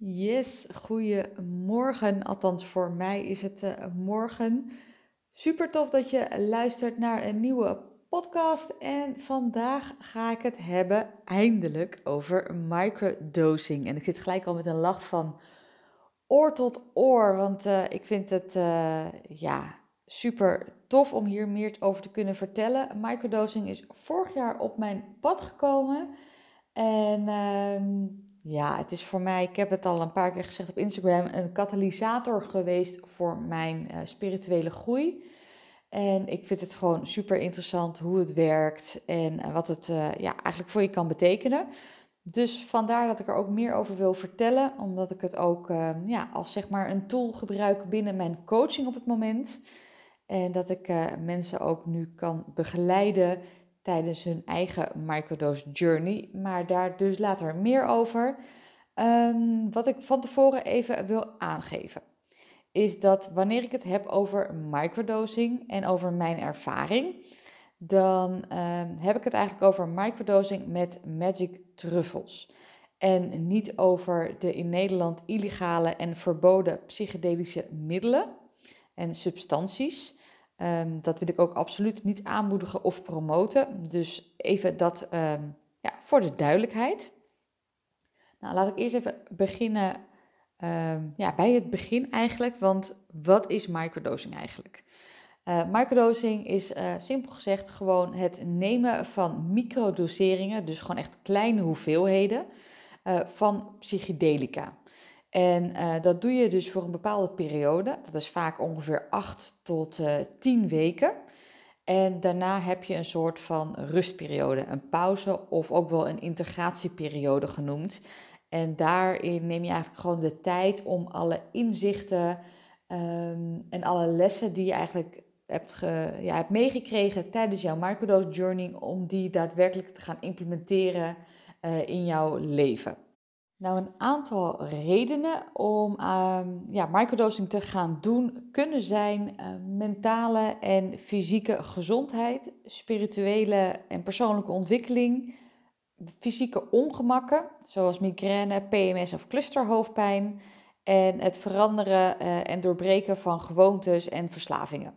Yes, goedemorgen. Althans, voor mij is het uh, morgen. Super tof dat je luistert naar een nieuwe podcast. En vandaag ga ik het hebben eindelijk over microdosing. En ik zit gelijk al met een lach van oor tot oor, want uh, ik vind het uh, ja, super tof om hier meer over te kunnen vertellen. Microdosing is vorig jaar op mijn pad gekomen. En ehm, ja, het is voor mij, ik heb het al een paar keer gezegd op Instagram, een katalysator geweest voor mijn uh, spirituele groei. En ik vind het gewoon super interessant hoe het werkt en wat het uh, ja, eigenlijk voor je kan betekenen. Dus vandaar dat ik er ook meer over wil vertellen, omdat ik het ook ja, als zeg maar een tool gebruik binnen mijn coaching op het moment. En dat ik mensen ook nu kan begeleiden tijdens hun eigen microdose journey. Maar daar dus later meer over. Um, wat ik van tevoren even wil aangeven, is dat wanneer ik het heb over microdosing en over mijn ervaring, dan um, heb ik het eigenlijk over microdosing met magic truffels. En niet over de in Nederland illegale en verboden psychedelische middelen en substanties. Um, dat wil ik ook absoluut niet aanmoedigen of promoten. Dus even dat um, ja, voor de duidelijkheid. Nou, laat ik eerst even beginnen um, ja, bij het begin eigenlijk. Want wat is microdosing eigenlijk? Uh, microdosing is uh, simpel gezegd gewoon het nemen van microdoseringen, dus gewoon echt kleine hoeveelheden uh, van psychedelica. En uh, dat doe je dus voor een bepaalde periode. Dat is vaak ongeveer 8 tot uh, 10 weken. En daarna heb je een soort van rustperiode, een pauze of ook wel een integratieperiode genoemd. En daarin neem je eigenlijk gewoon de tijd om alle inzichten um, en alle lessen die je eigenlijk hebt, ja, hebt meegekregen tijdens jouw microdose journey, om die daadwerkelijk te gaan implementeren uh, in jouw leven. Nou, een aantal redenen om uh, ja, microdosing te gaan doen kunnen zijn uh, mentale en fysieke gezondheid, spirituele en persoonlijke ontwikkeling, fysieke ongemakken, zoals migraine, PMS of clusterhoofdpijn, en het veranderen uh, en doorbreken van gewoontes en verslavingen.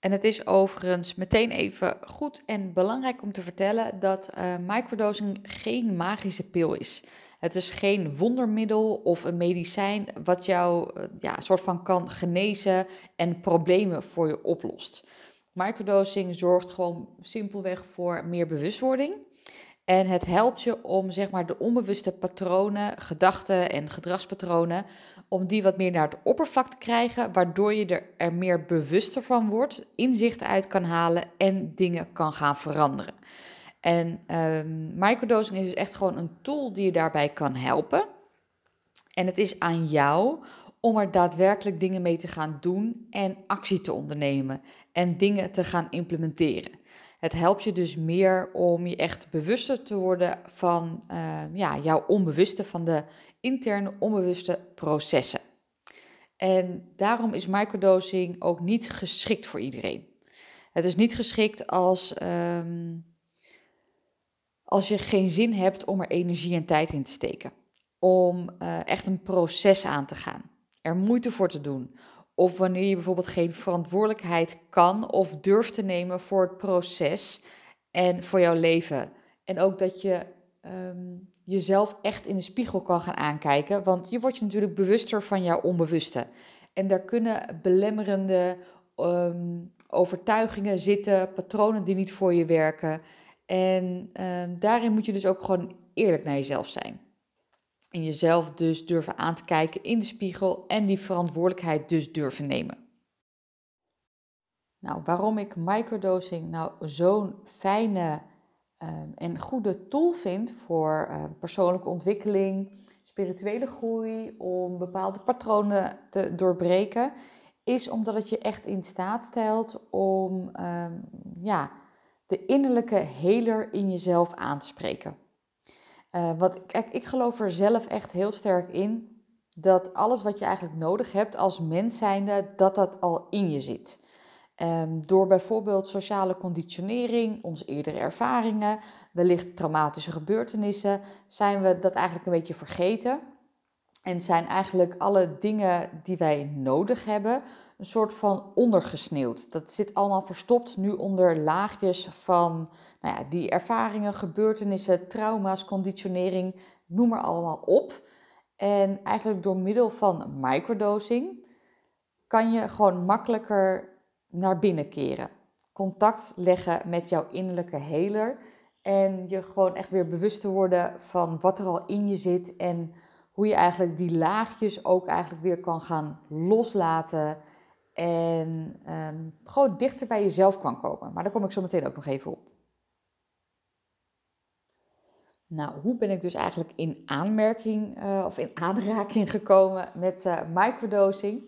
En het is overigens meteen even goed en belangrijk om te vertellen dat uh, microdosing geen magische pil is. Het is geen wondermiddel of een medicijn wat jou eh, ja, soort van kan genezen en problemen voor je oplost. Microdosing zorgt gewoon simpelweg voor meer bewustwording. En het helpt je om zeg maar, de onbewuste patronen, gedachten en gedragspatronen, om die wat meer naar het oppervlak te krijgen, waardoor je er, er meer bewuster van wordt, inzichten uit kan halen en dingen kan gaan veranderen. En um, microdosing is dus echt gewoon een tool die je daarbij kan helpen. En het is aan jou om er daadwerkelijk dingen mee te gaan doen en actie te ondernemen en dingen te gaan implementeren. Het helpt je dus meer om je echt bewuster te worden van uh, ja, jouw onbewuste, van de interne onbewuste processen. En daarom is microdosing ook niet geschikt voor iedereen. Het is niet geschikt als um, als je geen zin hebt om er energie en tijd in te steken. Om uh, echt een proces aan te gaan. Er moeite voor te doen. Of wanneer je bijvoorbeeld geen verantwoordelijkheid kan of durft te nemen voor het proces en voor jouw leven. En ook dat je um, jezelf echt in de spiegel kan gaan aankijken. Want je wordt je natuurlijk bewuster van jouw onbewuste. En daar kunnen belemmerende um, overtuigingen zitten, patronen die niet voor je werken. En uh, daarin moet je dus ook gewoon eerlijk naar jezelf zijn. En jezelf dus durven aan te kijken in de spiegel en die verantwoordelijkheid dus durven nemen. Nou, waarom ik microdosing nou zo'n fijne uh, en goede tool vind voor uh, persoonlijke ontwikkeling, spirituele groei, om bepaalde patronen te doorbreken, is omdat het je echt in staat stelt om ehm, ja, de innerlijke heler in jezelf aan te spreken. Uh, wat, kijk, ik geloof er zelf echt heel sterk in dat alles wat je eigenlijk nodig hebt als mens zijnde, dat dat al in je zit. Um, door bijvoorbeeld sociale conditionering, onze eerdere ervaringen, wellicht traumatische gebeurtenissen, zijn we dat eigenlijk een beetje vergeten. En zijn eigenlijk alle dingen die wij nodig hebben een soort van ondergesneeuwd. Dat zit allemaal verstopt nu onder laagjes van nou ja, die ervaringen, gebeurtenissen, trauma's, conditionering, noem maar allemaal op. En eigenlijk door middel van microdosing kan je gewoon makkelijker naar binnen keren. Contact leggen met jouw innerlijke heler. En je gewoon echt weer bewust te worden van wat er al in je zit. En hoe je eigenlijk die laagjes ook eigenlijk weer kan gaan loslaten. En um, gewoon dichter bij jezelf kan komen. Maar daar kom ik zo meteen ook nog even op. Nou, hoe ben ik dus eigenlijk in aanmerking uh, of in aanraking gekomen met uh, microdosing?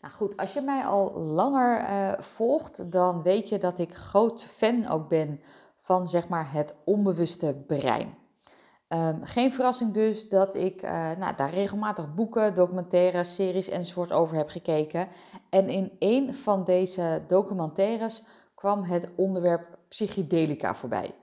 Nou goed, als je mij al langer uh, volgt, dan weet je dat ik groot fan ook ben van zeg maar het onbewuste brein. Um, geen verrassing dus dat ik uh, nou, daar regelmatig boeken, documentaires, series enzovoort over heb gekeken. En in een van deze documentaires kwam het onderwerp psychedelica voorbij.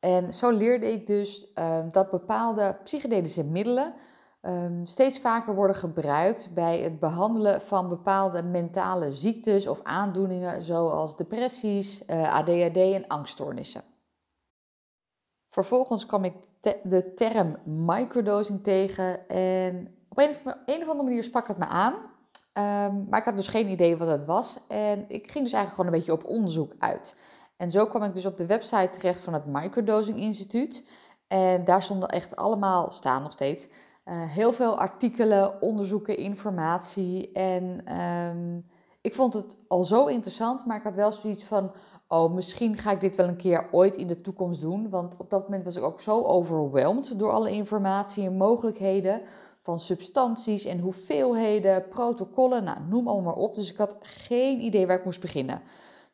En zo leerde ik dus uh, dat bepaalde psychedelische middelen um, steeds vaker worden gebruikt bij het behandelen van bepaalde mentale ziektes of aandoeningen zoals depressies, uh, eh, ADHD en angststoornissen. Vervolgens kwam ik de term microdosing tegen en op een, een of andere manier sprak het me aan. Um, maar ik had dus geen idee wat het was en ik ging dus eigenlijk gewoon een beetje op onderzoek uit. En zo kwam ik dus op de website terecht van het Microdosing Instituut. En daar stonden echt allemaal, staan nog steeds, uh, heel veel artikelen, onderzoeken, informatie. En um, ik vond het al zo interessant, maar ik had wel zoiets van: oh, misschien ga ik dit wel een keer ooit in de toekomst doen. Want op dat moment was ik ook zo overweldigd door alle informatie en mogelijkheden van substanties en hoeveelheden, protocollen, nou, noem allemaal maar op. Dus ik had geen idee waar ik moest beginnen. Nou,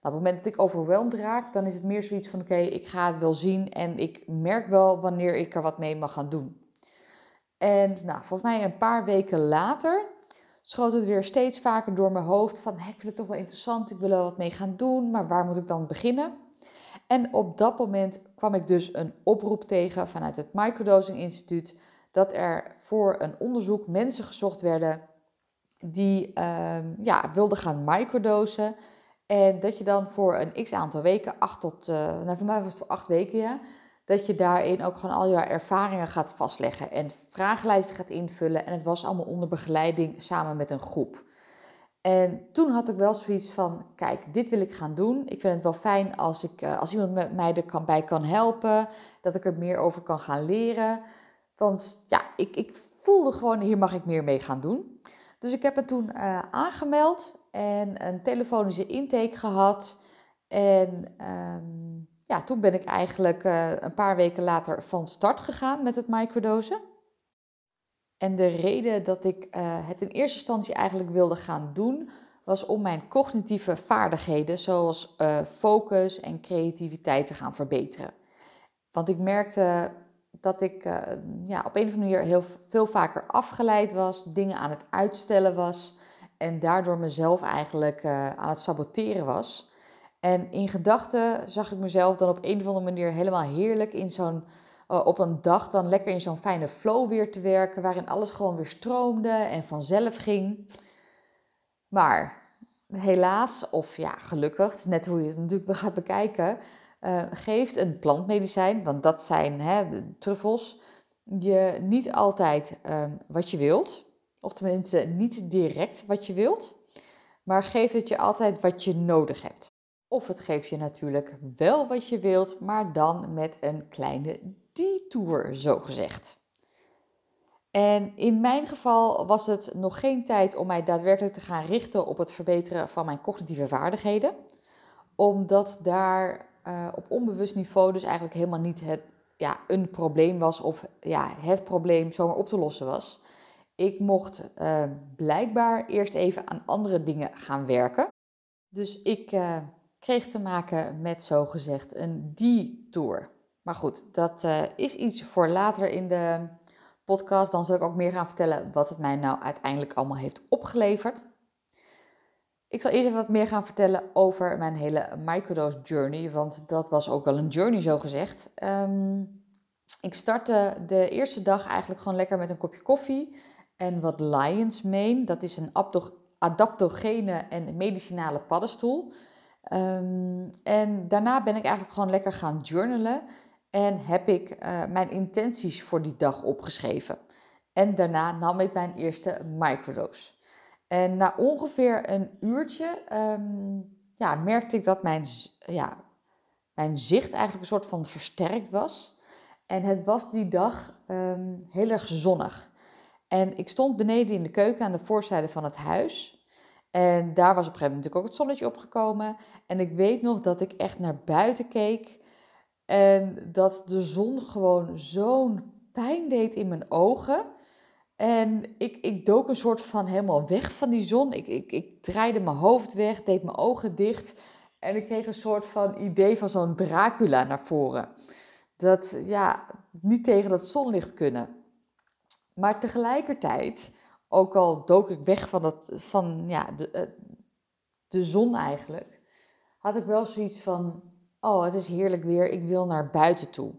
op het moment dat ik overweldigd raak, dan is het meer zoiets van: oké, ik ga het wel zien en ik merk wel wanneer ik er wat mee mag gaan doen. En nou, volgens mij een paar weken later schoot het weer steeds vaker door mijn hoofd van, ik vind het toch wel interessant, ik wil er wat mee gaan doen, maar waar moet ik dan beginnen? En op dat moment kwam ik dus een oproep tegen vanuit het Microdosing Instituut dat er voor een onderzoek mensen gezocht werden die uh, ja, wilden gaan microdosen. En dat je dan voor een x aantal weken, acht tot, uh, nou voor mij was het voor acht weken ja, dat je daarin ook gewoon al je ervaringen gaat vastleggen en vragenlijsten gaat invullen. En het was allemaal onder begeleiding samen met een groep. En toen had ik wel zoiets van, kijk, dit wil ik gaan doen. Ik vind het wel fijn als, ik, eh, als iemand mij er kan, kan helpen, dat ik er meer over kan gaan leren. Want ja, ik, ik voelde gewoon, hier mag ik meer mee gaan doen. Dus ik heb het toen uh, aangemeld en een telefonische intake gehad. En um, ja, toen ben ik eigenlijk uh, een paar weken later van start gegaan met het microdosen. En de reden dat ik uh, het in eerste instantie eigenlijk wilde gaan doen, was om mijn cognitieve vaardigheden, zoals uh, focus en creativiteit, te gaan verbeteren. Want ik merkte dat ik ja, op een of andere manier heel veel vaker afgeleid was, dingen aan het uitstellen was en daardoor mezelf eigenlijk aan het saboteren was. En in gedachten zag ik mezelf dan op een of andere manier helemaal heerlijk in zo'n, uh, op een dag dan lekker in zo'n fijne flow weer te werken, waarin alles gewoon weer stroomde en vanzelf ging. Maar helaas, of ja, gelukkig, net hoe je het natuurlijk gaat bekijken, uh, geeft een plantmedicijn, want dat zijn hè, de truffels, je niet altijd uh, wat je wilt. Of tenminste niet direct wat je wilt, maar geeft het je altijd wat je nodig hebt. Of het geeft je natuurlijk wel wat je wilt, maar dan met een kleine detour, zo gezegd. En in mijn geval was het nog geen tijd om mij daadwerkelijk te gaan richten op het verbeteren van mijn cognitieve vaardigheden, omdat daar uh, op onbewust niveau dus eigenlijk helemaal niet het, ja, een probleem was of ja, het probleem zomaar op te lossen was. Ik mocht uh, blijkbaar eerst even aan andere dingen gaan werken. Dus ik uh, kreeg te maken met zogezegd een detour. Maar goed, dat uh, is iets voor later in de podcast. Dan zal ik ook meer gaan vertellen wat het mij nou uiteindelijk allemaal heeft opgeleverd. Ik zal eerst even wat meer gaan vertellen over mijn hele microdose journey, want dat was ook wel een journey zo gezegd. Um, ik startte de eerste dag eigenlijk gewoon lekker met een kopje koffie en wat lion's mane. Dat is een adaptogene en medicinale paddenstoel. Um, en daarna ben ik eigenlijk gewoon lekker gaan journalen en heb ik uh, mijn intenties voor die dag opgeschreven. En daarna nam ik mijn eerste microdose. En na ongeveer een uurtje um, ja, merkte ik dat mijn, ja, mijn zicht eigenlijk een soort van versterkt was. En het was die dag um, heel erg zonnig. En ik stond beneden in de keuken aan de voorzijde van het huis. En daar was op een gegeven moment natuurlijk ook het zonnetje opgekomen. En ik weet nog dat ik echt naar buiten keek. En dat de zon gewoon zo'n pijn deed in mijn ogen. En ik, ik dook een soort van helemaal weg van die zon. Ik, ik, ik draaide mijn hoofd weg, deed mijn ogen dicht. En ik kreeg een soort van idee van zo'n Dracula naar voren. Dat ja, niet tegen dat zonlicht kunnen. Maar tegelijkertijd, ook al dook ik weg van, dat, van ja, de, eh, de zon eigenlijk, had ik wel zoiets van: oh, het is heerlijk weer, ik wil naar buiten toe.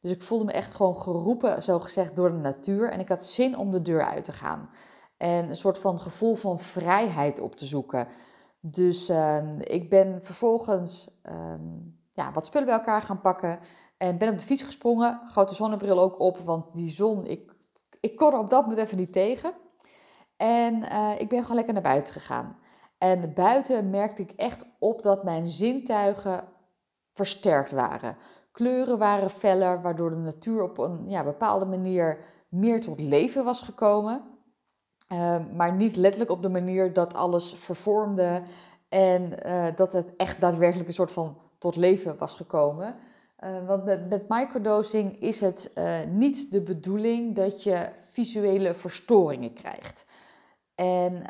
Dus ik voelde me echt gewoon geroepen, zo gezegd, door de natuur. En ik had zin om de deur uit te gaan. En een soort van gevoel van vrijheid op te zoeken. Dus ehm, ik ben vervolgens ehm, ja, wat spullen bij elkaar gaan pakken. En ben op de fiets gesprongen. Grote zonnebril ook op, want die zon, ik, ik kon er op dat moment even niet tegen. En uh, ik ben gewoon lekker naar buiten gegaan. En buiten merkte ik echt op dat mijn zintuigen versterkt waren. Kleuren waren feller, waardoor de natuur op een ja, bepaalde manier meer tot leven was gekomen. Ehm, maar niet letterlijk op de manier dat alles vervormde en uh, dat het echt daadwerkelijk een soort van tot leven was gekomen. Uh, want met, met, microdosing is het niet de bedoeling dat je visuele verstoringen krijgt. En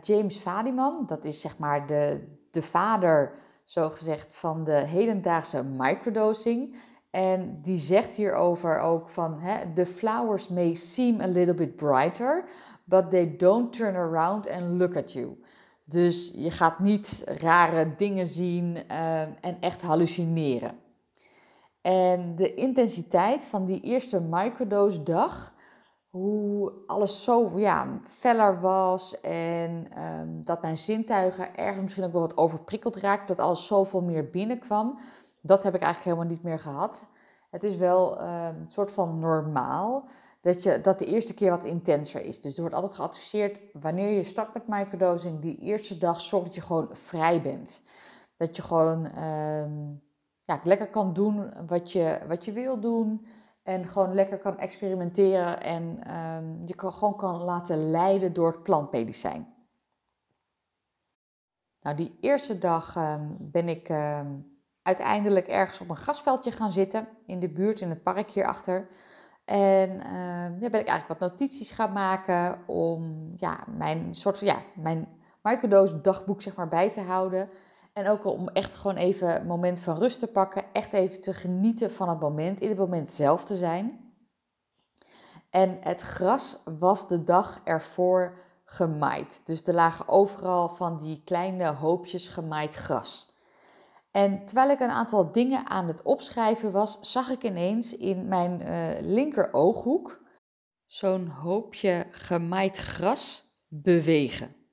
James Fadiman, dat is zeg maar de, de vader zogezegd van de hedendaagse microdosing. En die zegt hierover ook van, hè, the flowers may seem a little bit brighter, but they don't turn around and look at you. Dus je gaat niet rare dingen zien uh, en echt hallucineren. En de intensiteit van die eerste microdose dag hoe alles zo ja, feller was en um, dat mijn zintuigen ergens misschien ook wel wat overprikkeld raakten, dat alles zoveel meer binnenkwam. Dat heb ik eigenlijk helemaal niet meer gehad. Het is wel um, een soort van normaal dat, je, dat de eerste keer wat intenser is. Dus er wordt altijd geadviseerd, wanneer je start met microdosing, die eerste dag zorg dat je gewoon vrij bent. Dat je gewoon um, ja, lekker kan doen wat je, wat je wil doen. En gewoon lekker kan experimenteren en um, je kan, gewoon kan laten leiden door het plantmedicijn. Nou, die eerste dag um, ben ik um, uiteindelijk ergens op een grasveldje gaan zitten in de buurt, in het park hierachter. En daar ben ik eigenlijk wat notities gaan maken om ja, mijn soort van, ja, mijn microdose dagboek zeg maar bij te houden. En ook om echt gewoon even een moment van rust te pakken. Echt even te genieten van het moment, in het moment zelf te zijn. En het gras was de dag ervoor gemaaid. Dus er lagen overal van die kleine hoopjes gemaaid gras. En terwijl ik een aantal dingen aan het opschrijven was, zag ik ineens in mijn uh, linker ooghoek zo'n hoopje gemaaid gras bewegen.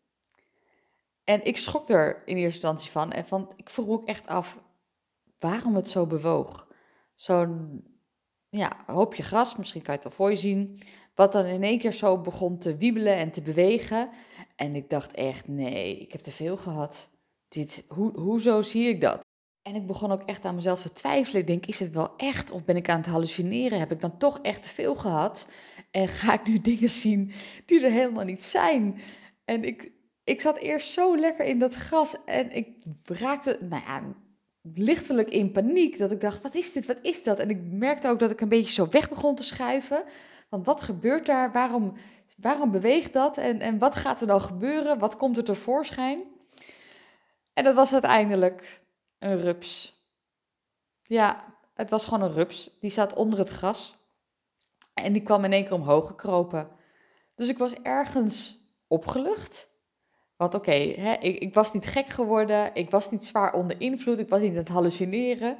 En ik schrok er in eerste instantie van. En van, ik vroeg ook echt af waarom het zo bewoog. Zo'n ja, hoopje gras, misschien kan je het wel voor je zien. Wat dan in één keer zo begon te wiebelen en te bewegen. En ik dacht echt, nee, ik heb te veel gehad. Dit, hoe, hoezo zie ik dat? En ik begon ook echt aan mezelf te twijfelen. Ik denk, is het wel echt? Of ben ik aan het hallucineren? Heb ik dan toch echt te veel gehad? En ga ik nu dingen zien die er helemaal niet zijn? En ik, ik zat eerst zo lekker in dat gras en ik raakte, nou ja, lichtelijk in paniek. Dat ik dacht, wat is dit, wat is dat? En ik merkte ook dat ik een beetje zo weg begon te schuiven. Want wat gebeurt daar? Waarom, waarom beweegt dat? En, en wat gaat er dan gebeuren? Wat komt er tevoorschijn? En dat was uiteindelijk een rups. Ja, het was gewoon een rups. Die zat onder het gras. En die kwam in één keer omhoog gekropen. Dus ik was ergens opgelucht. Want oké, ik, ik, was niet gek geworden, ik was niet zwaar onder invloed, ik was niet aan het hallucineren.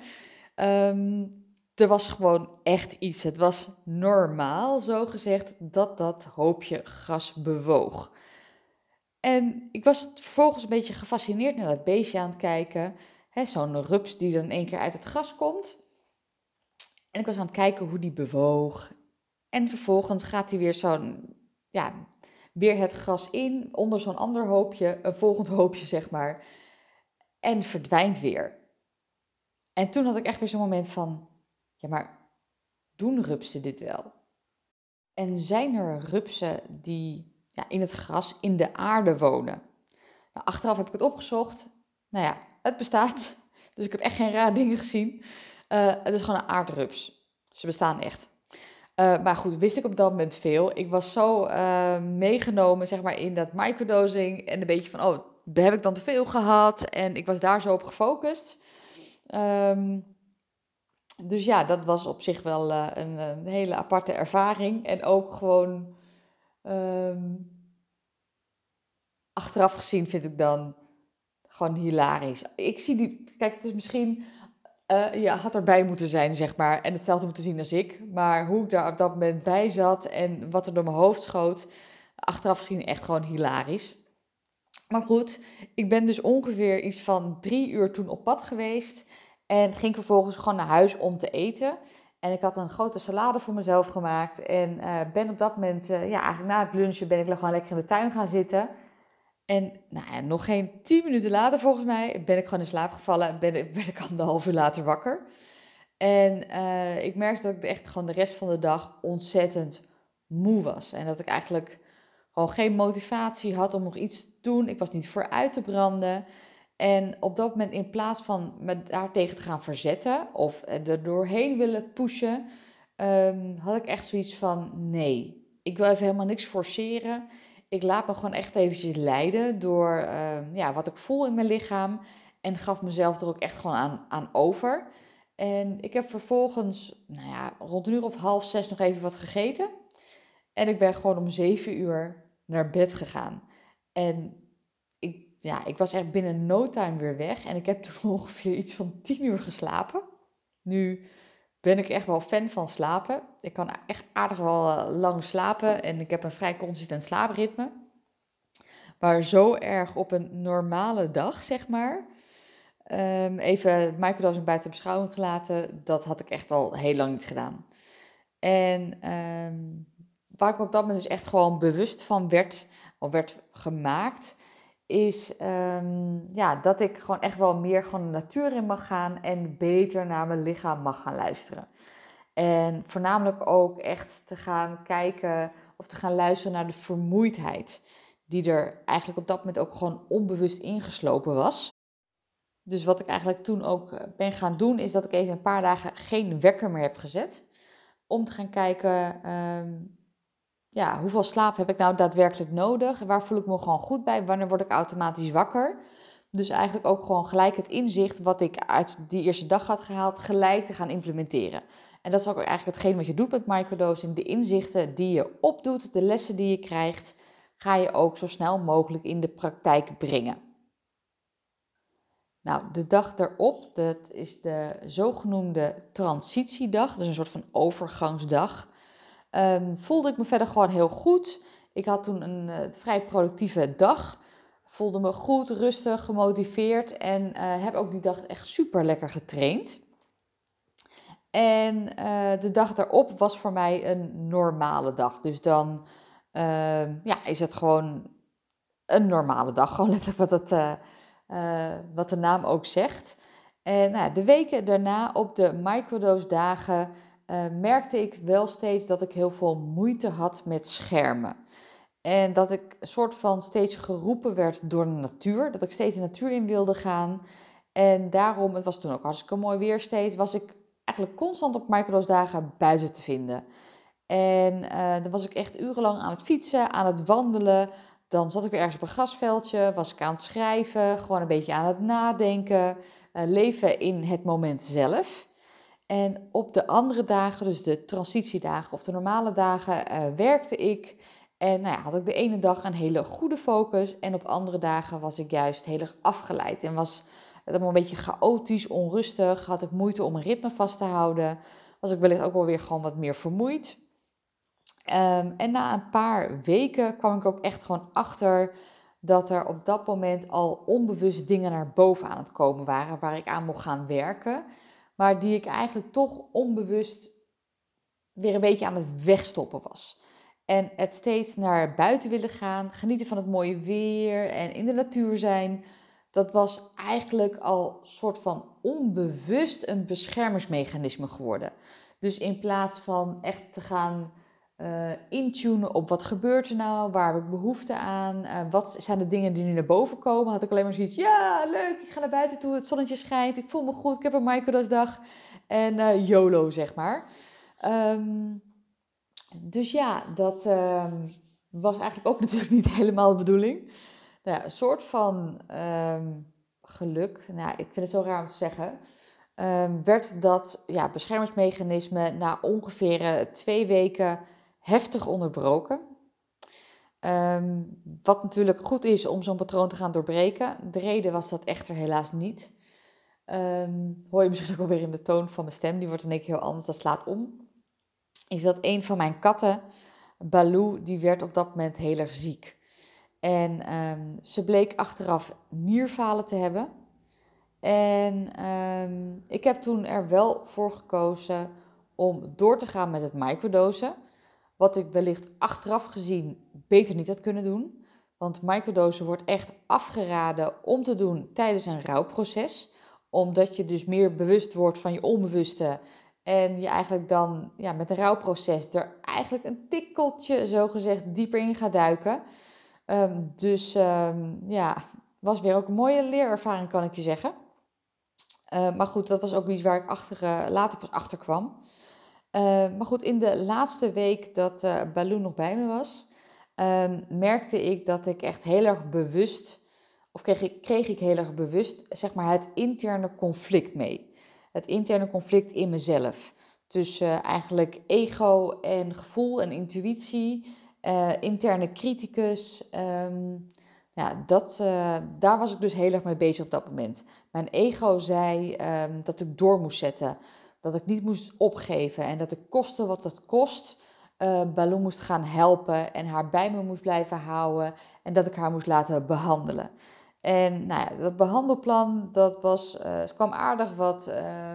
Um, er was gewoon echt iets. Het was normaal, zo gezegd, dat dat hoopje gras bewoog. En ik was vervolgens een beetje gefascineerd naar dat beestje aan het kijken. Zo'n rups die dan één keer uit het gras komt. En ik was aan het kijken hoe die bewoog. En vervolgens gaat hij weer zo'n, ja, weer het gras in, onder zo'n ander hoopje, een volgend hoopje zeg maar. En verdwijnt weer. En toen had ik echt weer zo'n moment van, ja maar, doen rupsen dit wel? En zijn er rupsen die ja, in het gras, in de aarde wonen? Nou, achteraf heb ik het opgezocht. Nou ja, het bestaat. Dus ik heb echt geen raar dingen gezien. Uh, het is gewoon een aardrups. Ze bestaan echt. Uh, maar goed, wist ik op dat moment veel. Ik was zo uh, meegenomen zeg maar, in dat microdosing. En een beetje van, oh, heb ik dan te veel gehad? En ik was daar zo op gefocust. Um, dus ja, dat was op zich wel uh, een, een, hele aparte ervaring. En ook gewoon um, achteraf gezien vind ik dan gewoon hilarisch. Ik zie die, kijk, het is misschien, uh, ja, had erbij moeten zijn, zeg maar. En hetzelfde moeten zien als ik. Maar hoe ik daar op dat moment bij zat en wat er door mijn hoofd schoot, achteraf gezien echt gewoon hilarisch. Maar goed, ik ben dus ongeveer iets van drie uur toen op pad geweest. En ging vervolgens gewoon naar huis om te eten. En ik had een grote salade voor mezelf gemaakt. En uh, ben op dat moment, uh, ja, eigenlijk na het lunchen ben ik gewoon lekker in de tuin gaan zitten. En nou ja, nog geen tien minuten later volgens mij ben ik gewoon in slaap gevallen en ben, ben ik anderhalf uur later wakker. En uh, ik merkte dat ik echt gewoon de rest van de dag ontzettend moe was. En dat ik eigenlijk gewoon geen motivatie had om nog iets te doen. Ik was niet vooruit te branden. En op dat moment, in plaats van me daartegen te gaan verzetten of er doorheen willen pushen, um, had ik echt zoiets van: nee, ik wil even helemaal niks forceren. Ik laat me gewoon echt eventjes leiden door um, ja, wat ik voel in mijn lichaam. En gaf mezelf er ook echt gewoon aan, aan over. En ik heb vervolgens, nou ja, rond een uur of half zes nog even wat gegeten. En ik ben gewoon om zeven uur naar bed gegaan. En ik, ja, ik was echt binnen no time weer weg. En ik heb toen ongeveer iets van tien uur geslapen. Nu ben ik echt wel fan van slapen. Ik kan echt aardig wel eh, lang slapen. En ik heb een vrij consistent slaapritme. Maar zo erg op een normale dag, zeg maar. Um, even microdosing buiten beschouwing gelaten. Dat had ik echt al heel lang niet gedaan. En um, waar ik me op dat moment dus echt gewoon bewust van werd, of werd gemaakt, is um, ja, dat ik gewoon echt wel meer gewoon de natuur in mag gaan en beter naar mijn lichaam mag gaan luisteren. En voornamelijk ook echt te gaan kijken of te gaan luisteren naar de vermoeidheid, die er eigenlijk op dat moment ook gewoon onbewust ingeslopen was. Dus wat ik eigenlijk toen ook eh, ben gaan doen, is dat ik even een paar dagen geen wekker meer heb gezet. Om te gaan kijken, um, ja, hoeveel slaap heb ik nou daadwerkelijk nodig? Waar voel ik me gewoon goed bij? Wanneer word ik automatisch wakker? Dus eigenlijk ook gewoon gelijk het inzicht wat ik uit die eerste dag had gehaald, gelijk te gaan implementeren. En dat is ook eigenlijk hetgeen wat je doet met microdosing. De inzichten die je opdoet, de lessen die je krijgt, ga je ook zo snel mogelijk in de praktijk brengen. Nou, de dag erop, dat is de zogenoemde transitiedag, dus een soort van overgangsdag. Um, voelde ik me verder gewoon heel goed. Ik had toen een uh, vrij productieve dag. Voelde me goed, rustig, gemotiveerd en uh, heb ook die dag echt super lekker getraind. En uh, de dag daarop was voor mij een normale dag. Dus dan ehm, ja, is het gewoon een normale dag. Gewoon letterlijk wat, het, wat de naam ook zegt. En nou, de weken daarna op de microdose dagen uh, merkte ik wel steeds dat ik heel veel moeite had met schermen. En dat ik een soort van steeds geroepen werd door de natuur. Dat ik steeds de natuur in wilde gaan. En daarom, het was toen ook hartstikke mooi weer steeds, was ik eigenlijk constant op microdosdagen buiten te vinden. En uh, dan was ik echt urenlang aan het fietsen, aan het wandelen. Dan zat ik weer ergens op een grasveldje, was ik aan het schrijven, gewoon een beetje aan het nadenken. Uh, leven in het moment zelf. En op de andere dagen, dus de transitiedagen of de normale dagen, uh, werkte ik. En nou ja, had ik de ene dag een hele goede focus. En op andere dagen was ik juist heel erg afgeleid. En was het allemaal een beetje chaotisch, onrustig. Had ik moeite om een ritme vast te houden. Was ik wellicht ook wel weer gewoon wat meer vermoeid. Ehm, en na een paar weken kwam ik ook echt gewoon achter dat er op dat moment al onbewust dingen naar boven aan het komen waren waar ik aan mocht gaan werken, maar die ik eigenlijk toch onbewust weer een beetje aan het wegstoppen was. En het steeds naar buiten willen gaan, genieten van het mooie weer en in de natuur zijn, dat was eigenlijk al soort van onbewust een beschermingsmechanisme geworden. Dus in plaats van echt te gaan uh, intunen op wat gebeurt er nou, waar heb ik behoefte aan, uh, wat zijn de dingen die nu naar boven komen, had ik alleen maar zoiets, ja leuk, ik ga naar buiten toe, het zonnetje schijnt, ik voel me goed, ik heb een microdosdag en uh, YOLO zeg maar. Um, dus ja, dat um, was eigenlijk ook natuurlijk niet helemaal de bedoeling. Nou ja, een soort van um, geluk, nou ik vind het zo raar om te zeggen, werd dat ja, beschermingsmechanisme na ongeveer twee weken heftig onderbroken. Um, wat natuurlijk goed is om zo'n patroon te gaan doorbreken. De reden was dat echter helaas niet. Um, hoor je misschien ook alweer in de toon van mijn stem, die wordt in één keer heel anders, dat slaat om. Is dat een van mijn katten, Baloo, die werd op dat moment heel erg ziek. En um, ze bleek achteraf nierfalen te hebben. En ik heb toen er wel voor gekozen om door te gaan met het microdosen. Wat ik wellicht achteraf gezien beter niet had kunnen doen. Want microdosen wordt echt afgeraden om te doen tijdens een rouwproces. Omdat je dus meer bewust wordt van je onbewuste. En je eigenlijk dan ja, met een rouwproces er eigenlijk een tikkeltje, zo gezegd, dieper in gaat duiken. Um, dus um, ja, was weer ook een mooie leerervaring, kan ik je zeggen. Uh, maar goed, dat was ook iets waar ik achter, uh, later pas achter kwam. Uh, maar goed, in de laatste week dat uh, nog bij me was, uh, merkte ik dat ik echt heel erg bewust, of kreeg ik, kreeg ik heel erg bewust, zeg maar, het interne conflict mee. Het interne conflict in mezelf. Tussen eigenlijk ego en gevoel en intuïtie, eh, interne criticus. Um, ja, dat, daar was ik dus heel erg mee bezig op dat moment. Mijn ego zei um, dat ik door moest zetten dat ik niet moest opgeven en dat ik koste wat het kost uh, moest gaan helpen en haar bij me moest blijven houden en dat ik haar moest laten behandelen. En nou ja, dat behandelplan, dat was, er kwam aardig wat uh,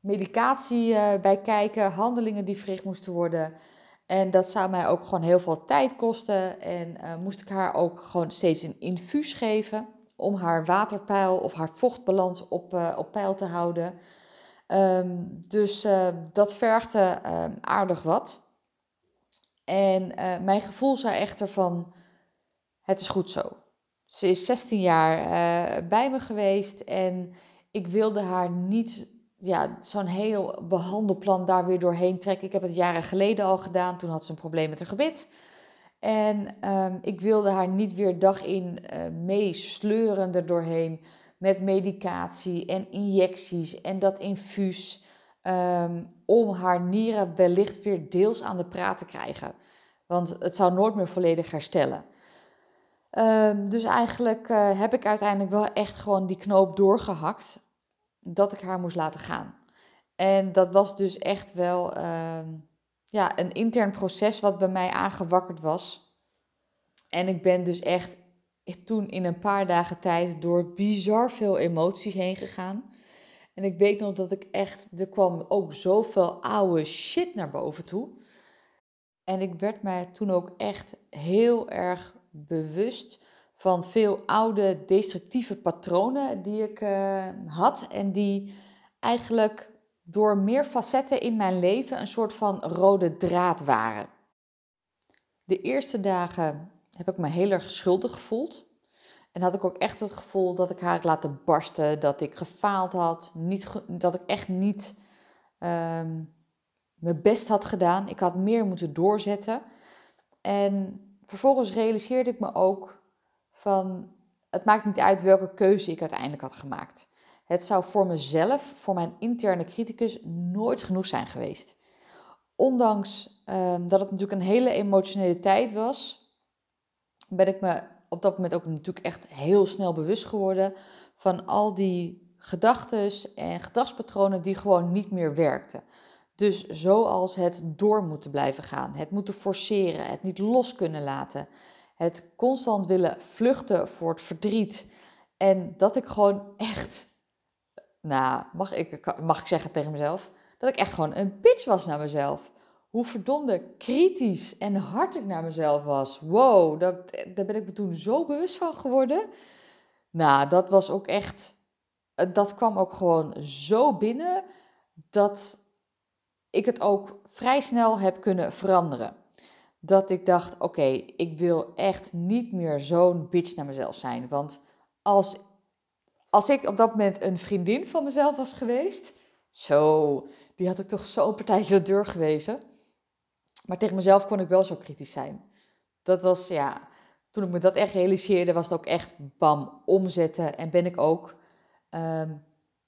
medicatie uh, bij kijken, handelingen die verricht moesten worden. En dat zou mij ook gewoon heel veel tijd kosten. En moest ik haar ook gewoon steeds een infuus geven om haar waterpeil of haar vochtbalans op, op peil te houden. Um, dus uh, dat vergde uh, aardig wat. En uh, mijn gevoel zei echter van, het is goed zo. Ze is 16 jaar bij me geweest en ik wilde haar niet ja, zo'n heel behandelplan daar weer doorheen trekken. Ik heb het jaren geleden al gedaan, toen had ze een probleem met haar gebit. En ik wilde haar niet weer dag in meesleuren er doorheen met medicatie en injecties en dat infuus. Um, om haar nieren wellicht weer deels aan de praat te krijgen. Want het zou nooit meer volledig herstellen. Um, dus eigenlijk uh, heb ik uiteindelijk wel echt gewoon die knoop doorgehakt. Dat ik haar moest laten gaan. En dat was dus echt wel uh, ja, een intern proces wat bij mij aangewakkerd was. En ik ben dus echt toen in een paar dagen tijd door bizar veel emoties heen gegaan. En ik weet nog dat ik echt, er kwam ook zoveel oude shit naar boven toe. En ik werd mij toen ook echt heel erg bewust van veel oude destructieve patronen die ik uh, had. En die eigenlijk door meer facetten in mijn leven een soort van rode draad waren. De eerste dagen heb ik me heel erg schuldig gevoeld. En had ik ook echt het gevoel dat ik haar had laten barsten, dat ik gefaald had, niet, dat ik echt niet um, mijn best had gedaan. Ik had meer moeten doorzetten. En vervolgens realiseerde ik me ook van, het maakt niet uit welke keuze ik uiteindelijk had gemaakt. Het zou voor mezelf, voor mijn interne criticus, nooit genoeg zijn geweest. Ondanks um, dat het natuurlijk een hele emotionele tijd was, ben ik me op dat moment ook natuurlijk echt heel snel bewust geworden van al die gedachten en gedragspatronen die gewoon niet meer werkten. Dus zoals het door moeten blijven gaan, het moeten forceren, het niet los kunnen laten, het constant willen vluchten voor het verdriet. En dat ik gewoon echt, nou, mag ik, mag ik zeggen tegen mezelf, dat ik echt gewoon een bitch was naar mezelf. Hoe verdomde kritisch en hard ik naar mezelf was. Wow, dat, daar ben ik me toen zo bewust van geworden. Nou, dat was ook echt, dat kwam ook gewoon zo binnen dat ik het ook vrij snel heb kunnen veranderen. Dat ik dacht, oké, ik wil echt niet meer zo'n bitch naar mezelf zijn. Want als, als ik op dat moment een vriendin van mezelf was geweest, zo, die had ik toch zo'n partijtje de deur gewezen. Maar tegen mezelf kon ik wel zo kritisch zijn. Dat was, ja, toen ik me dat echt realiseerde, was het ook echt bam, omzetten. En ben ik ook, ehm,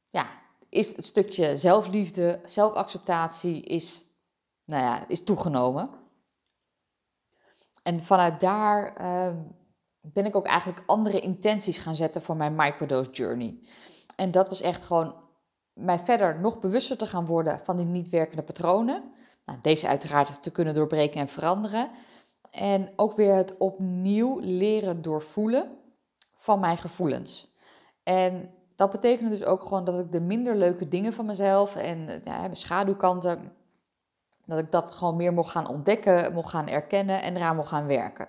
ja, is het stukje zelfliefde, zelfacceptatie is, nou ja, is toegenomen. En vanuit daar ehm, ben ik ook eigenlijk andere intenties gaan zetten voor mijn microdose journey. En dat was echt gewoon mij verder nog bewuster te gaan worden van die niet werkende patronen. Nou, deze uiteraard te kunnen doorbreken en veranderen. En ook weer het opnieuw leren doorvoelen van mijn gevoelens. En dat betekende dus ook gewoon dat ik de minder leuke dingen van mezelf en ja, mijn schaduwkanten, dat ik dat gewoon meer mocht gaan ontdekken, mocht gaan erkennen en eraan mocht gaan werken.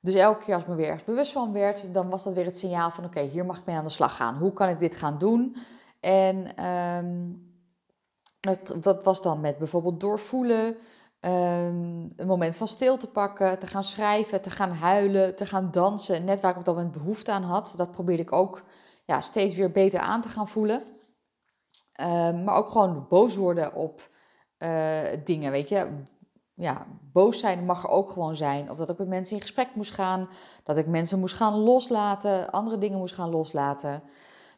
Dus elke keer als ik me weer ergens bewust van werd, dan was dat weer het signaal van oké, hier mag ik mee aan de slag gaan. Hoe kan ik dit gaan doen? En um, dat, dat, was dan met bijvoorbeeld doorvoelen, um, een moment van stil te pakken, te gaan schrijven, te gaan huilen, te gaan dansen. Net waar ik op dat moment behoefte aan had, dat probeerde ik ook ja, steeds weer beter aan te gaan voelen. Ehm, maar ook gewoon boos worden op uh, dingen, weet je. Ja, boos zijn mag er ook gewoon zijn. Of dat ik met mensen in gesprek moest gaan. Dat ik mensen moest gaan loslaten. Andere dingen moest gaan loslaten.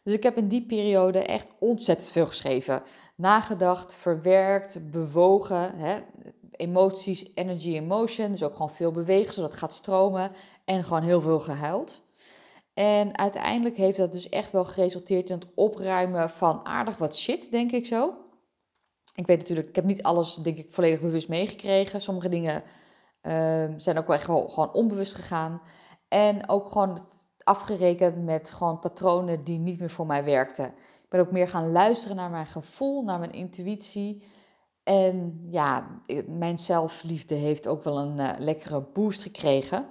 Dus ik heb in die periode echt ontzettend veel geschreven. Nagedacht, verwerkt, bewogen. Hè? Emoties, energy, emotion. Dus ook gewoon veel bewegen, zodat het gaat stromen. En gewoon heel veel gehuild. En uiteindelijk heeft dat dus echt wel geresulteerd in het opruimen van aardig wat shit, denk ik zo. Ik weet natuurlijk, ik heb niet alles, denk ik, volledig bewust meegekregen. Sommige dingen uh, zijn ook wel echt gewoon onbewust gegaan. En ook gewoon afgerekend met gewoon patronen die niet meer voor mij werkten. Ben ook meer gaan luisteren naar mijn gevoel, naar mijn intuïtie. En ja, mijn zelfliefde heeft ook wel een uh, lekkere boost gekregen.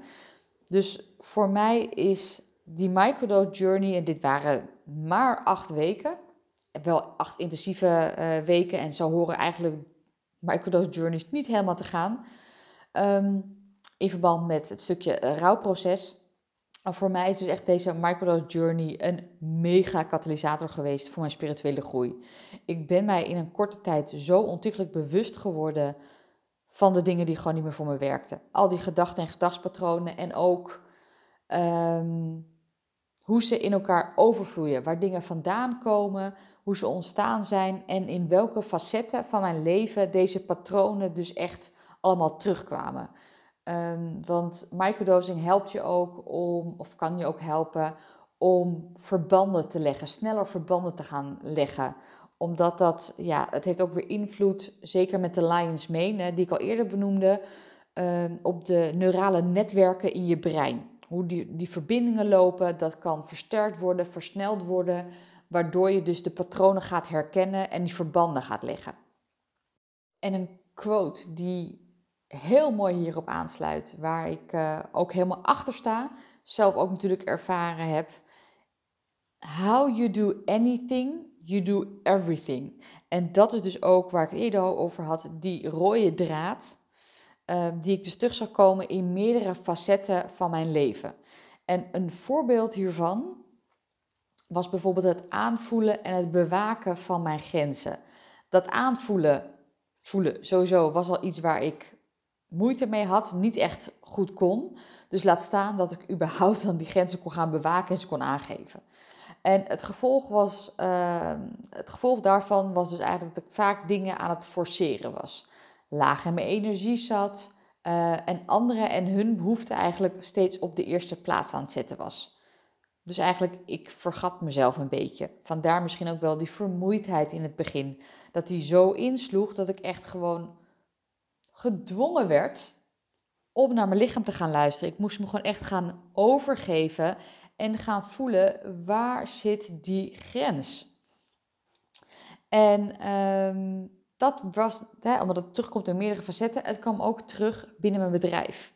Dus voor mij is die microdose journey, en dit waren maar acht weken, wel acht intensieve uh, weken, en zo horen eigenlijk microdose journeys niet helemaal te gaan. Um, in verband met het stukje uh, rouwproces. Maar voor mij is dus echt deze microdose journey een mega katalysator geweest voor mijn spirituele groei. Ik ben mij in een korte tijd zo ontiegelijk bewust geworden van de dingen die gewoon niet meer voor me werkten. Al die gedachten en gedachtspatronen en ook um, hoe ze in elkaar overvloeien, waar dingen vandaan komen, hoe ze ontstaan zijn en in welke facetten van mijn leven deze patronen dus echt allemaal terugkwamen. Um, want microdosing helpt je ook om, of kan je ook helpen om verbanden te leggen, sneller verbanden te gaan leggen. Omdat dat, ja, het heeft ook weer invloed, zeker met de Lions Mane, die ik al eerder benoemde, um, op de neurale netwerken in je brein hoe die, die verbindingen lopen, dat kan versterkt worden, versneld worden, waardoor je dus de patronen gaat herkennen en die verbanden gaat leggen. En een quote die heel mooi hierop aansluit, waar ik uh, ook helemaal achter sta, zelf ook natuurlijk ervaren heb. How you do anything, you do everything. En dat is dus ook waar ik het eerder over had, die rode draad Ehm, die ik dus terug zag komen in meerdere facetten van mijn leven. En een voorbeeld hiervan was bijvoorbeeld het aanvoelen en het bewaken van mijn grenzen. Dat aanvoelen, voelen sowieso, was al iets waar ik moeite mee had, niet echt goed kon. Dus laat staan dat ik überhaupt dan die grenzen kon gaan bewaken en ze kon aangeven. En het gevolg, was, uh, het gevolg daarvan was dus eigenlijk dat ik vaak dingen aan het forceren was laag in mijn energie zat uh, en anderen en hun behoeften eigenlijk steeds op de eerste plaats aan het zetten was. Dus eigenlijk, ik vergat mezelf een beetje. Vandaar misschien ook wel die vermoeidheid in het begin. Dat die zo insloeg dat ik echt gewoon gedwongen werd om naar mijn lichaam te gaan luisteren. Ik moest me gewoon echt gaan overgeven en gaan voelen waar zit die grens. En um, dat was, hè, omdat het terugkomt in meerdere facetten, het kwam ook terug binnen mijn bedrijf.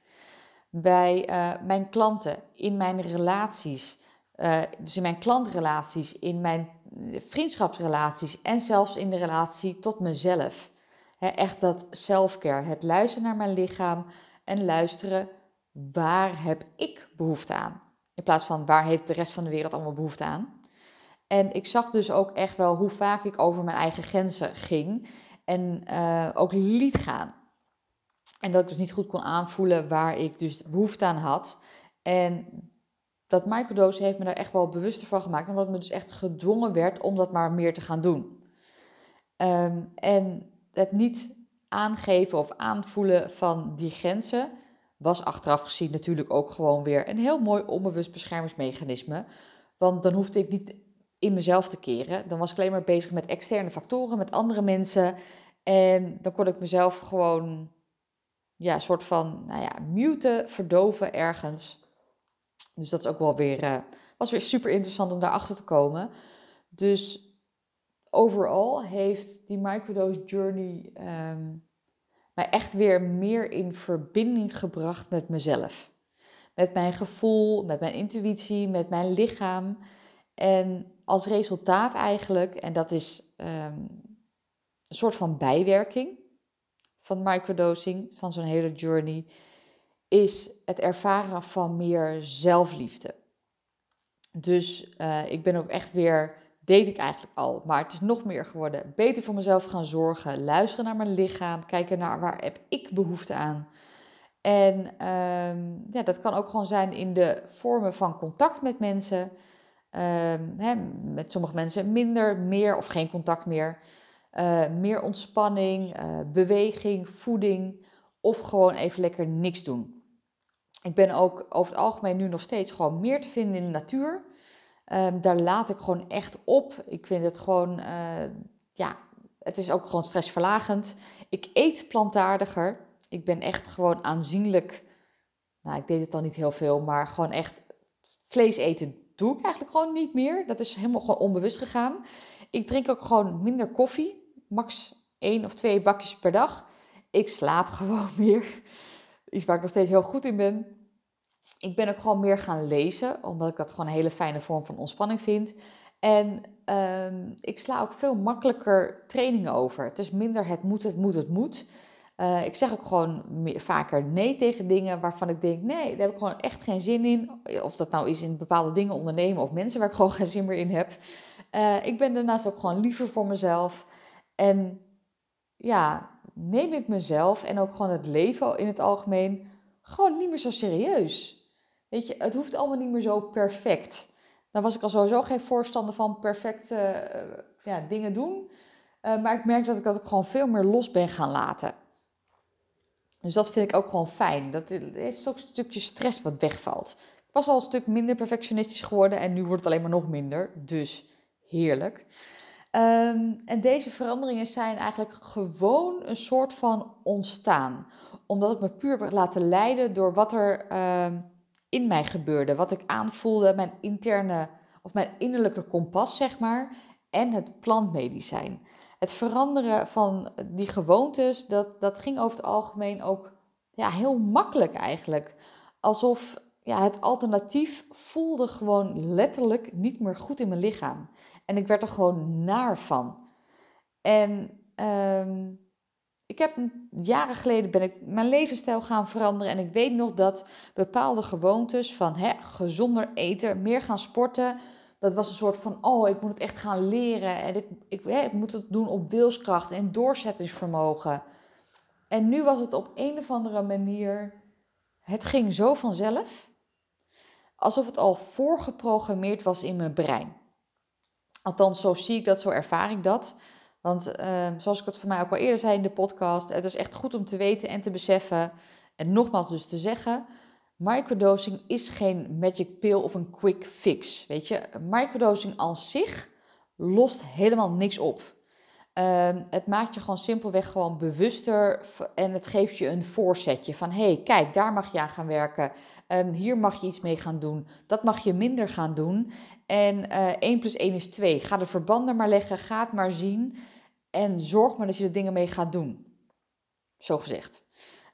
Bij uh, mijn klanten, in mijn relaties, uh, dus in mijn klantrelaties, in mijn vriendschapsrelaties en zelfs in de relatie tot mezelf. Echt dat selfcare, het luisteren naar mijn lichaam en luisteren waar heb ik behoefte aan. In plaats van waar heeft de rest van de wereld allemaal behoefte aan. En ik zag dus ook echt wel hoe vaak ik over mijn eigen grenzen ging en uh, ook liet gaan. En dat ik dus niet goed kon aanvoelen waar ik dus behoefte aan had. En dat microdose heeft me daar echt wel bewuster van gemaakt. Omdat me dus echt gedwongen werd om dat maar meer te gaan doen. Um, en het niet aangeven of aanvoelen van die grenzen was achteraf gezien natuurlijk ook gewoon weer een heel mooi onbewust beschermingsmechanisme. Want dan hoefde ik niet in mezelf te keren. Dan was ik alleen maar bezig met externe factoren, met andere mensen. En dan kon ik mezelf gewoon, ja, soort van, nou ja, muten, verdoven ergens. Dus dat is ook wel weer, uh, was weer super interessant om daarachter te komen. Dus overal heeft die microdose journey um, mij echt weer meer in verbinding gebracht met mezelf. Met mijn gevoel, met mijn intuïtie, met mijn lichaam. En als resultaat eigenlijk, en dat is um, een soort van bijwerking van microdosing, van zo'n hele journey, is het ervaren van meer zelfliefde. Dus uh, ik ben ook echt weer, deed ik eigenlijk al, maar het is nog meer geworden. Beter voor mezelf gaan zorgen, luisteren naar mijn lichaam, kijken naar waar heb ik behoefte aan. En um, ja, dat kan ook gewoon zijn in de vormen van contact met mensen. Um, hè, met sommige mensen minder, meer of geen contact meer. Uh, meer ontspanning, uh, beweging, voeding of gewoon even lekker niks doen. Ik ben ook over het algemeen nu nog steeds gewoon meer te vinden in de natuur. Um, daar laat ik gewoon echt op. Ik vind het gewoon, uh, ja, het is ook gewoon stressverlagend. Ik eet plantaardiger. Ik ben echt gewoon aanzienlijk, nou ik deed het dan niet heel veel, maar gewoon echt vlees eten doe ik eigenlijk gewoon niet meer. Dat is helemaal gewoon onbewust gegaan. Ik drink ook gewoon minder koffie, max één of twee bakjes per dag. Ik slaap gewoon meer. Iets waar ik nog steeds heel goed in ben. Ik ben ook gewoon meer gaan lezen, omdat ik dat gewoon een hele fijne vorm van ontspanning vind. En um, ik sla ook veel makkelijker trainingen over. Het is minder het moet, het moet, het moet. Uh, ik zeg ook gewoon meer, vaker nee tegen dingen waarvan ik denk, nee, daar heb ik gewoon echt geen zin in. Of dat nou is in bepaalde dingen ondernemen of mensen waar ik gewoon geen zin meer in heb. Uh, ik ben daarnaast ook gewoon liever voor mezelf. En ja, neem ik mezelf en ook gewoon het leven in het algemeen gewoon niet meer zo serieus. Weet je, het hoeft allemaal niet meer zo perfect. Dan was ik al sowieso geen voorstander van perfecte uh, ja, dingen doen. Uh, maar ik merk dat ik dat ook gewoon veel meer los ben gaan laten. Dus dat vind ik ook gewoon fijn. Dat is ook een stukje stress wat wegvalt. Ik was al een stuk minder perfectionistisch geworden en nu wordt het alleen maar nog minder. Dus heerlijk. Um, en deze veranderingen zijn eigenlijk gewoon een soort van ontstaan. Omdat ik me puur heb laten leiden door wat er um, in mij gebeurde. Wat ik aanvoelde, mijn interne of mijn innerlijke kompas, zeg maar. En het plantmedicijn. Het veranderen van die gewoontes, dat, dat ging over het algemeen ook ja, heel makkelijk eigenlijk. Alsof ja, het alternatief voelde gewoon letterlijk niet meer goed in mijn lichaam. En ik werd er gewoon naar van. En um, ik heb jaren geleden ben ik mijn levensstijl gaan veranderen. En ik weet nog dat bepaalde gewoontes van hè, gezonder eten, meer gaan sporten. Dat was een soort van, oh, ik moet het echt gaan leren. En ik, ik, hè, ik moet het doen op wilskracht en doorzettingsvermogen. En nu was het op een of andere manier, het ging zo vanzelf. Alsof het al voorgeprogrammeerd was in mijn brein. Althans, zo zie ik dat, zo ervaar ik dat. Want uh, zoals ik het voor mij ook al eerder zei in de podcast, het is echt goed om te weten en te beseffen. En nogmaals dus te zeggen, microdosing is geen magic pill of een quick fix. Weet je, microdosing als zich lost helemaal niks op. Ehm, het maakt je gewoon simpelweg gewoon bewuster en het geeft je een voorzetje van hey, kijk, daar mag je aan gaan werken. Um, hier mag je iets mee gaan doen. Dat mag je minder gaan doen. En uh, eh, 1 plus 1 is 2. Ga de verbanden maar leggen, ga het maar zien en zorg maar dat je er dingen mee gaat doen. Zo gezegd.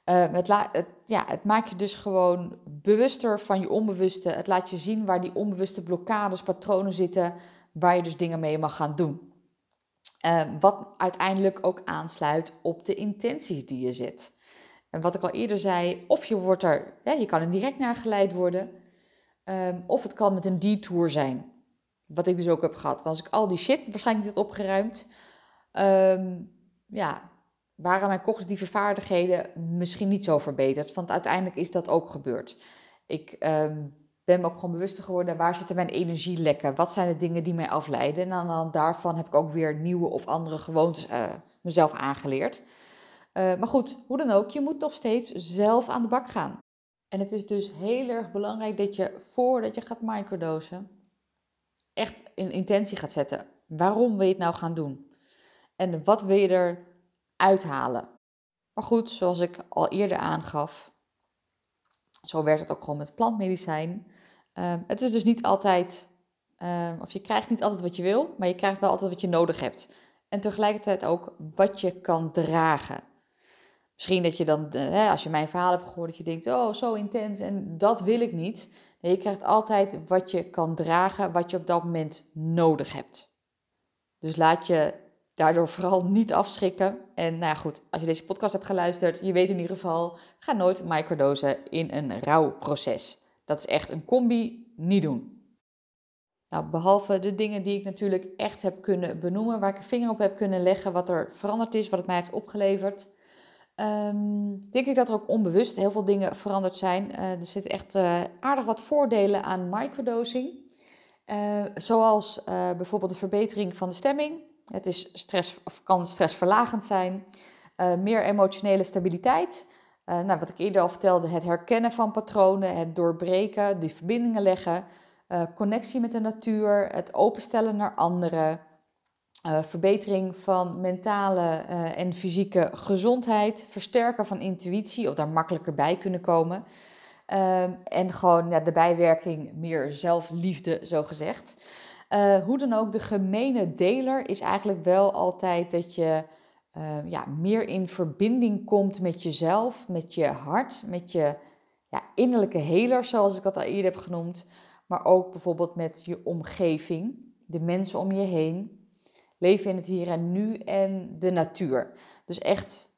Uh, het, ja, het maakt je dus gewoon bewuster van je onbewuste. Het laat je zien waar die onbewuste blokkades, patronen zitten, waar je dus dingen mee mag gaan doen. Uh, wat uiteindelijk ook aansluit op de intenties die je zet. En wat ik al eerder zei, of je wordt er, je kan er direct naar geleid worden, um, of het kan met een detour zijn. Wat ik dus ook heb gehad. Want als ik al die shit waarschijnlijk niet opgeruimd, um, ja, waren mijn cognitieve vaardigheden misschien niet zo verbeterd. Want uiteindelijk is dat ook gebeurd. Ik um, ben me ook gewoon bewuster geworden, waar zitten mijn energielekken? Wat zijn de dingen die mij afleiden? En aan de hand daarvan heb ik ook weer nieuwe of andere gewoontes uh, mezelf aangeleerd. Uh, maar goed, hoe dan ook, je moet nog steeds zelf aan de bak gaan. En het is dus heel erg belangrijk dat je voordat je gaat microdosen, echt een intentie gaat zetten. Waarom wil je het nou gaan doen? En wat wil je er uithalen? Maar goed, zoals ik al eerder aangaf, zo werkt het ook gewoon met plantmedicijn. Uh, het is dus niet altijd, uh, of je krijgt niet altijd wat je wil, maar je krijgt wel altijd wat je nodig hebt. En tegelijkertijd ook wat je kan dragen. Misschien dat je dan, hè, als je mijn verhaal hebt gehoord, dat je denkt, oh, zo intens en dat wil ik niet. Nee, je krijgt altijd wat je kan dragen, wat je op dat moment nodig hebt. Dus laat je daardoor vooral niet afschrikken. En nou ja, goed, als je deze podcast hebt geluisterd, je weet in ieder geval, ga nooit microdosen in een rouwproces. Dat is echt een combi, niet doen. Nou, behalve de dingen die ik natuurlijk echt heb kunnen benoemen, waar ik een vinger op heb kunnen leggen, wat er veranderd is, wat het mij heeft opgeleverd, um, denk ik dat er ook onbewust heel veel dingen veranderd zijn. Uh, er zitten echt uh, aardig wat voordelen aan microdosing. Uh, zoals bijvoorbeeld de verbetering van de stemming. Het is stress, of kan stressverlagend zijn. meer emotionele stabiliteit. nou, wat ik eerder al vertelde, het herkennen van patronen, het doorbreken, die verbindingen leggen. connectie met de natuur, het openstellen naar anderen. Verbetering van mentale en fysieke gezondheid, versterken van intuïtie of daar makkelijker bij kunnen komen. Uh, en gewoon ja, de bijwerking meer zelfliefde, zo gezegd. Uh, hoe dan ook, de gemene deler is eigenlijk wel altijd dat je ja, meer in verbinding komt met jezelf, met je hart, met je ja, innerlijke heler, zoals ik dat al eerder heb genoemd. Maar ook bijvoorbeeld met je omgeving, de mensen om je heen, leven in het hier en nu en de natuur. Dus echt,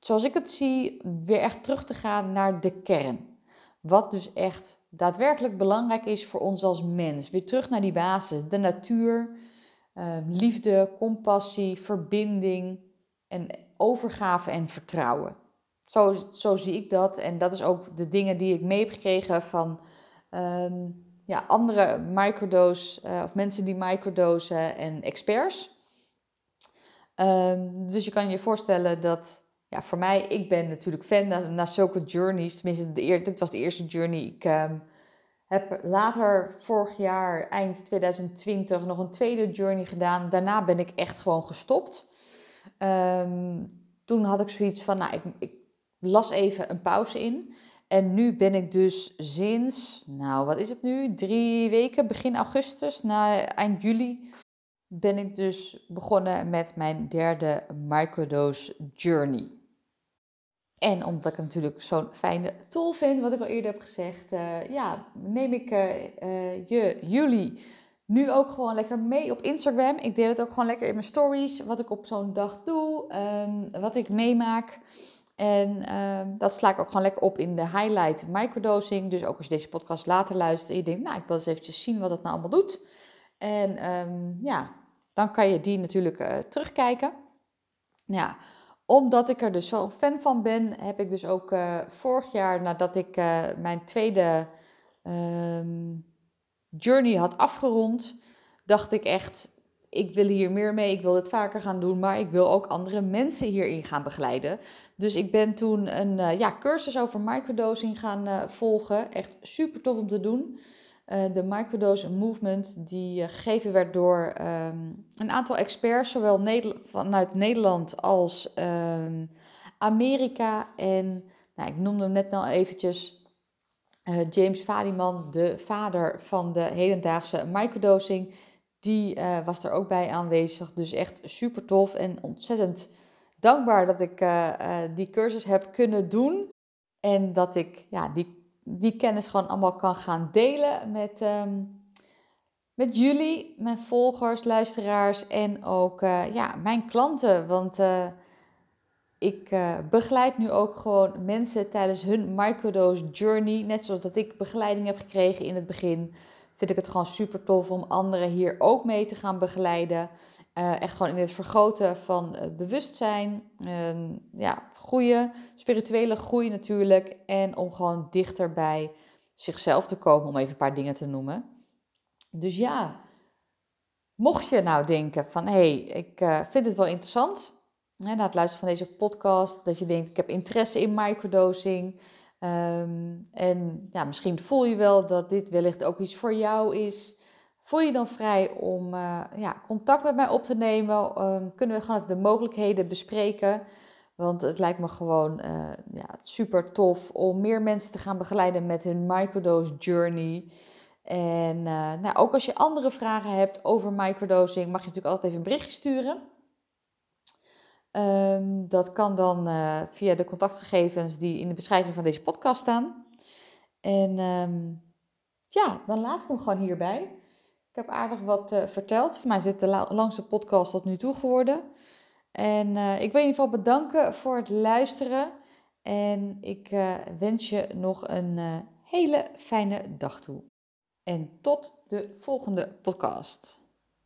zoals ik het zie, weer echt terug te gaan naar de kern. Wat dus echt daadwerkelijk belangrijk is voor ons als mens. Weer terug naar die basis, de natuur, uh, liefde, compassie, verbinding en overgave en vertrouwen. Zo, zo zie ik dat en dat is ook de dingen die ik mee heb gekregen van um, ja, andere microdose, uh, of mensen die microdosen en experts. Um, dus je kan je voorstellen dat, ja, voor mij, ik ben natuurlijk fan na, zulke journeys. Tenminste, de dit was de eerste journey. Ik um, heb later vorig jaar, eind 2020, nog een tweede journey gedaan. Daarna ben ik echt gewoon gestopt. Um, toen had ik zoiets van, nou, ik, ik las even een pauze in. En nu ben ik dus sinds, nou wat is het nu, drie weken, begin augustus, na eind juli, ben ik dus begonnen met mijn derde microdose journey. En omdat ik het natuurlijk zo'n fijne tool vind, wat ik al eerder heb gezegd, uh, ja, neem ik uh, je, jullie nu ook gewoon lekker mee op Instagram. Ik deel het ook gewoon lekker in mijn stories, wat ik op zo'n dag doe, um, wat ik meemaak. En ehm, dat sla ik ook gewoon lekker op in de highlight microdosing. Dus ook als je deze podcast later luistert en je denkt, nou, ik wil eens eventjes zien wat het nou allemaal doet. En ehm, ja, dan kan je die natuurlijk terugkijken. Ja, omdat ik er dus wel fan van ben, heb ik dus ook uh, vorig jaar, nadat ik uh, mijn tweede um, journey had afgerond, dacht ik echt, ik wil hier meer mee, ik wil dit vaker gaan doen, maar ik wil ook andere mensen hierin gaan begeleiden. Dus ik ben toen een uh, ja, cursus over microdosing gaan volgen. Echt super tof om te doen. Uh, de microdose movement die gegeven werd door um, een aantal experts, zowel vanuit Nederland als um, Amerika. En nou, ik noemde hem net al eventjes James Fadiman, de vader van de hedendaagse microdosing die was er ook bij aanwezig. Dus echt super tof en ontzettend dankbaar dat ik die cursus heb kunnen doen. En dat ik ja, die, die kennis gewoon allemaal kan gaan delen met, um, met jullie, mijn volgers, luisteraars en ook ja, mijn klanten. Want ik begeleid nu ook gewoon mensen tijdens hun microdose journey. Net zoals dat ik begeleiding heb gekregen in het begin vind ik het gewoon super tof om anderen hier ook mee te gaan begeleiden. Uh, echt gewoon in het vergroten van het bewustzijn. Uh, ja, groeien, spirituele groei natuurlijk. En om gewoon dichter bij zichzelf te komen, om even een paar dingen te noemen. Dus ja, mocht je nou denken van hé, hey, ik uh, vind het wel interessant. Hè, na het luisteren van deze podcast, dat je denkt ik heb interesse in microdosing. Um, en ja, misschien voel je wel dat dit wellicht ook iets voor jou is. Voel je dan vrij om uh, ja, contact met mij op te nemen? Um, kunnen we gewoon even de mogelijkheden bespreken? Want het lijkt me gewoon uh, ja, super tof om meer mensen te gaan begeleiden met hun microdose journey. En uh, nou, ook als je andere vragen hebt over microdosing, mag je natuurlijk altijd even een berichtje sturen. Um, dat kan dan via de contactgegevens die in de beschrijving van deze podcast staan. En um, ja, dan laat ik hem gewoon hierbij. Ik heb aardig wat uh, verteld. Voor mij dit de langste podcast tot nu toe geworden. En uh, ik wil in ieder geval bedanken voor het luisteren. En ik wens je nog een hele fijne dag toe. En tot de volgende podcast.